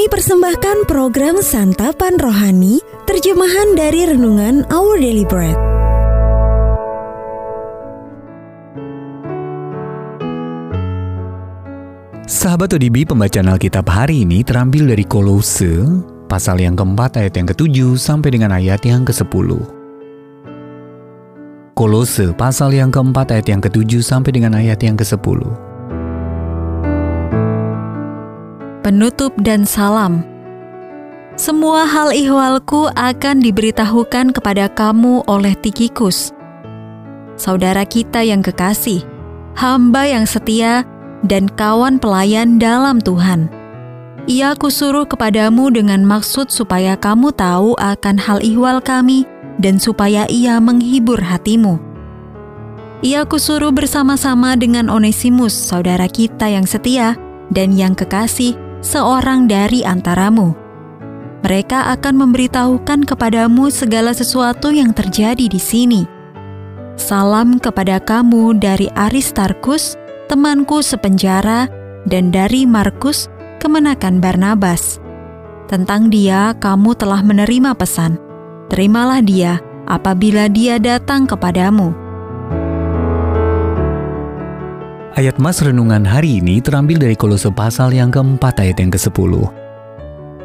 Kami persembahkan program Santapan Rohani, terjemahan dari Renungan Our Daily Bread. Sahabat ODB, pembacaan Alkitab hari ini terambil dari Kolose, pasal yang keempat ayat yang ketujuh sampai dengan ayat yang ke-10. Kolose, pasal yang keempat ayat yang ketujuh sampai dengan ayat yang ke-10. Penutup dan salam. Semua hal ihwalku akan diberitahukan kepada kamu oleh Tikikus, saudara kita yang kekasih, hamba yang setia, dan kawan pelayan dalam Tuhan. Ia kusuruh kepadamu dengan maksud supaya kamu tahu akan hal ihwal kami dan supaya ia menghibur hatimu. Ia kusuruh bersama-sama dengan Onesimus, saudara kita yang setia dan yang kekasih, seorang dari antaramu. Mereka akan memberitahukan kepadamu segala sesuatu yang terjadi di sini. Salam kepada kamu dari Aristarkus, temanku sepenjara, dan dari Markus, kemenakan Barnabas. Tentang dia, kamu telah menerima pesan. Terimalah dia apabila dia datang kepadamu. Ayat Mas Renungan hari ini terambil dari Kolose pasal yang keempat ayat yang ke-10.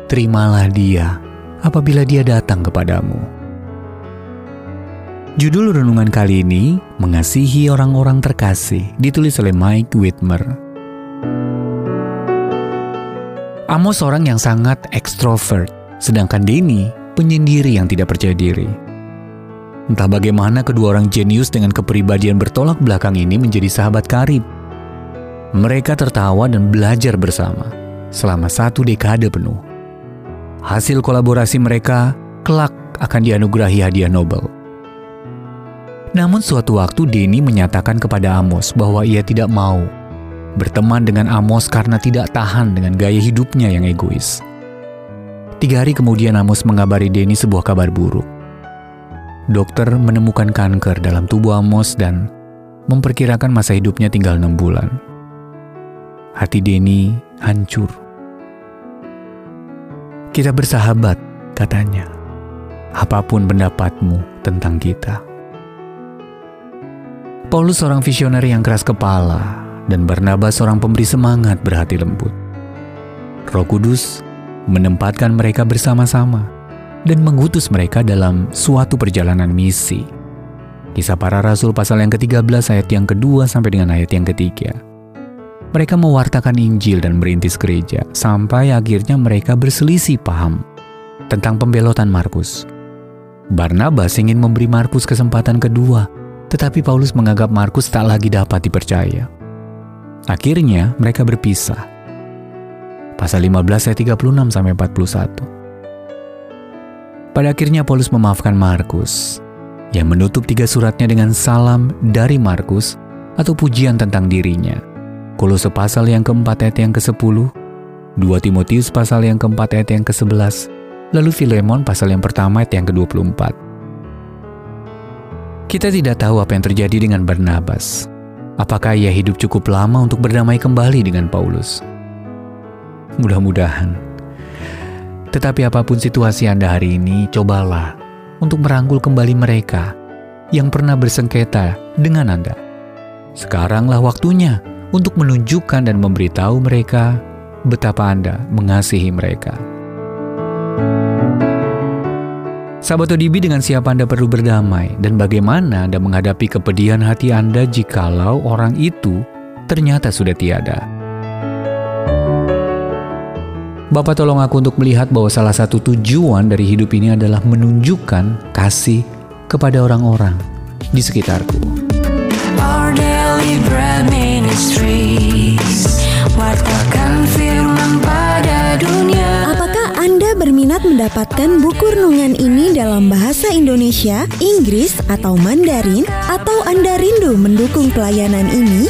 Terimalah dia apabila dia datang kepadamu. Judul renungan kali ini, Mengasihi Orang-Orang Terkasih, ditulis oleh Mike Whitmer. Amos orang yang sangat ekstrovert, sedangkan Denny penyendiri yang tidak percaya diri. Entah bagaimana kedua orang jenius dengan kepribadian bertolak belakang ini menjadi sahabat karib. Mereka tertawa dan belajar bersama selama satu dekade penuh. Hasil kolaborasi mereka kelak akan dianugerahi hadiah Nobel. Namun suatu waktu Denny menyatakan kepada Amos bahwa ia tidak mau berteman dengan Amos karena tidak tahan dengan gaya hidupnya yang egois. Tiga hari kemudian Amos mengabari Denny sebuah kabar buruk. Dokter menemukan kanker dalam tubuh Amos dan memperkirakan masa hidupnya tinggal enam bulan. Hati Denny hancur. Kita bersahabat, katanya. Apa pun pendapatmu tentang kita. Paulus seorang visioner yang keras kepala dan Barnabas seorang pemberi semangat berhati lembut. Roh Kudus menempatkan mereka bersama-sama dan mengutus mereka dalam suatu perjalanan misi. Kisah para Rasul pasal yang ke-13 ayat yang kedua sampai dengan ayat yang ketiga. Mereka mewartakan Injil dan merintis gereja, sampai akhirnya mereka berselisih paham tentang pembelotan Markus. Barnabas ingin memberi Markus kesempatan kedua, tetapi Paulus menganggap Markus tak lagi dapat dipercaya. Akhirnya mereka berpisah. Pasal 15 ayat 36 sampai 41. Pada akhirnya Paulus memaafkan Markus yang menutup tiga suratnya dengan salam dari Markus atau pujian tentang dirinya Kolose pasal yang keempat ayat yang ke-10, 2 Timotius pasal yang keempat ayat yang ke-11, lalu Filemon pasal yang pertama ayat yang ke-24. Kita tidak tahu apa yang terjadi dengan Barnabas. Apakah ia hidup cukup lama untuk berdamai kembali dengan Paulus? Mudah-mudahan. Tetapi apa pun situasi Anda hari ini, cobalah untuk merangkul kembali mereka yang pernah bersengketa dengan Anda. Sekaranglah waktunya untuk menunjukkan dan memberitahu mereka betapa Anda mengasihi mereka. Sahabat ODB dengan siapa Anda perlu berdamai dan bagaimana Anda menghadapi kepedihan hati Anda jikalau orang itu ternyata sudah tiada. Bapak tolong aku untuk melihat bahwa salah satu tujuan dari hidup ini adalah menunjukkan kasih kepada orang-orang di sekitarku. Mendapatkan buku renungan ini dalam bahasa Indonesia, Inggris, atau Mandarin? Atau Anda rindu mendukung pelayanan ini?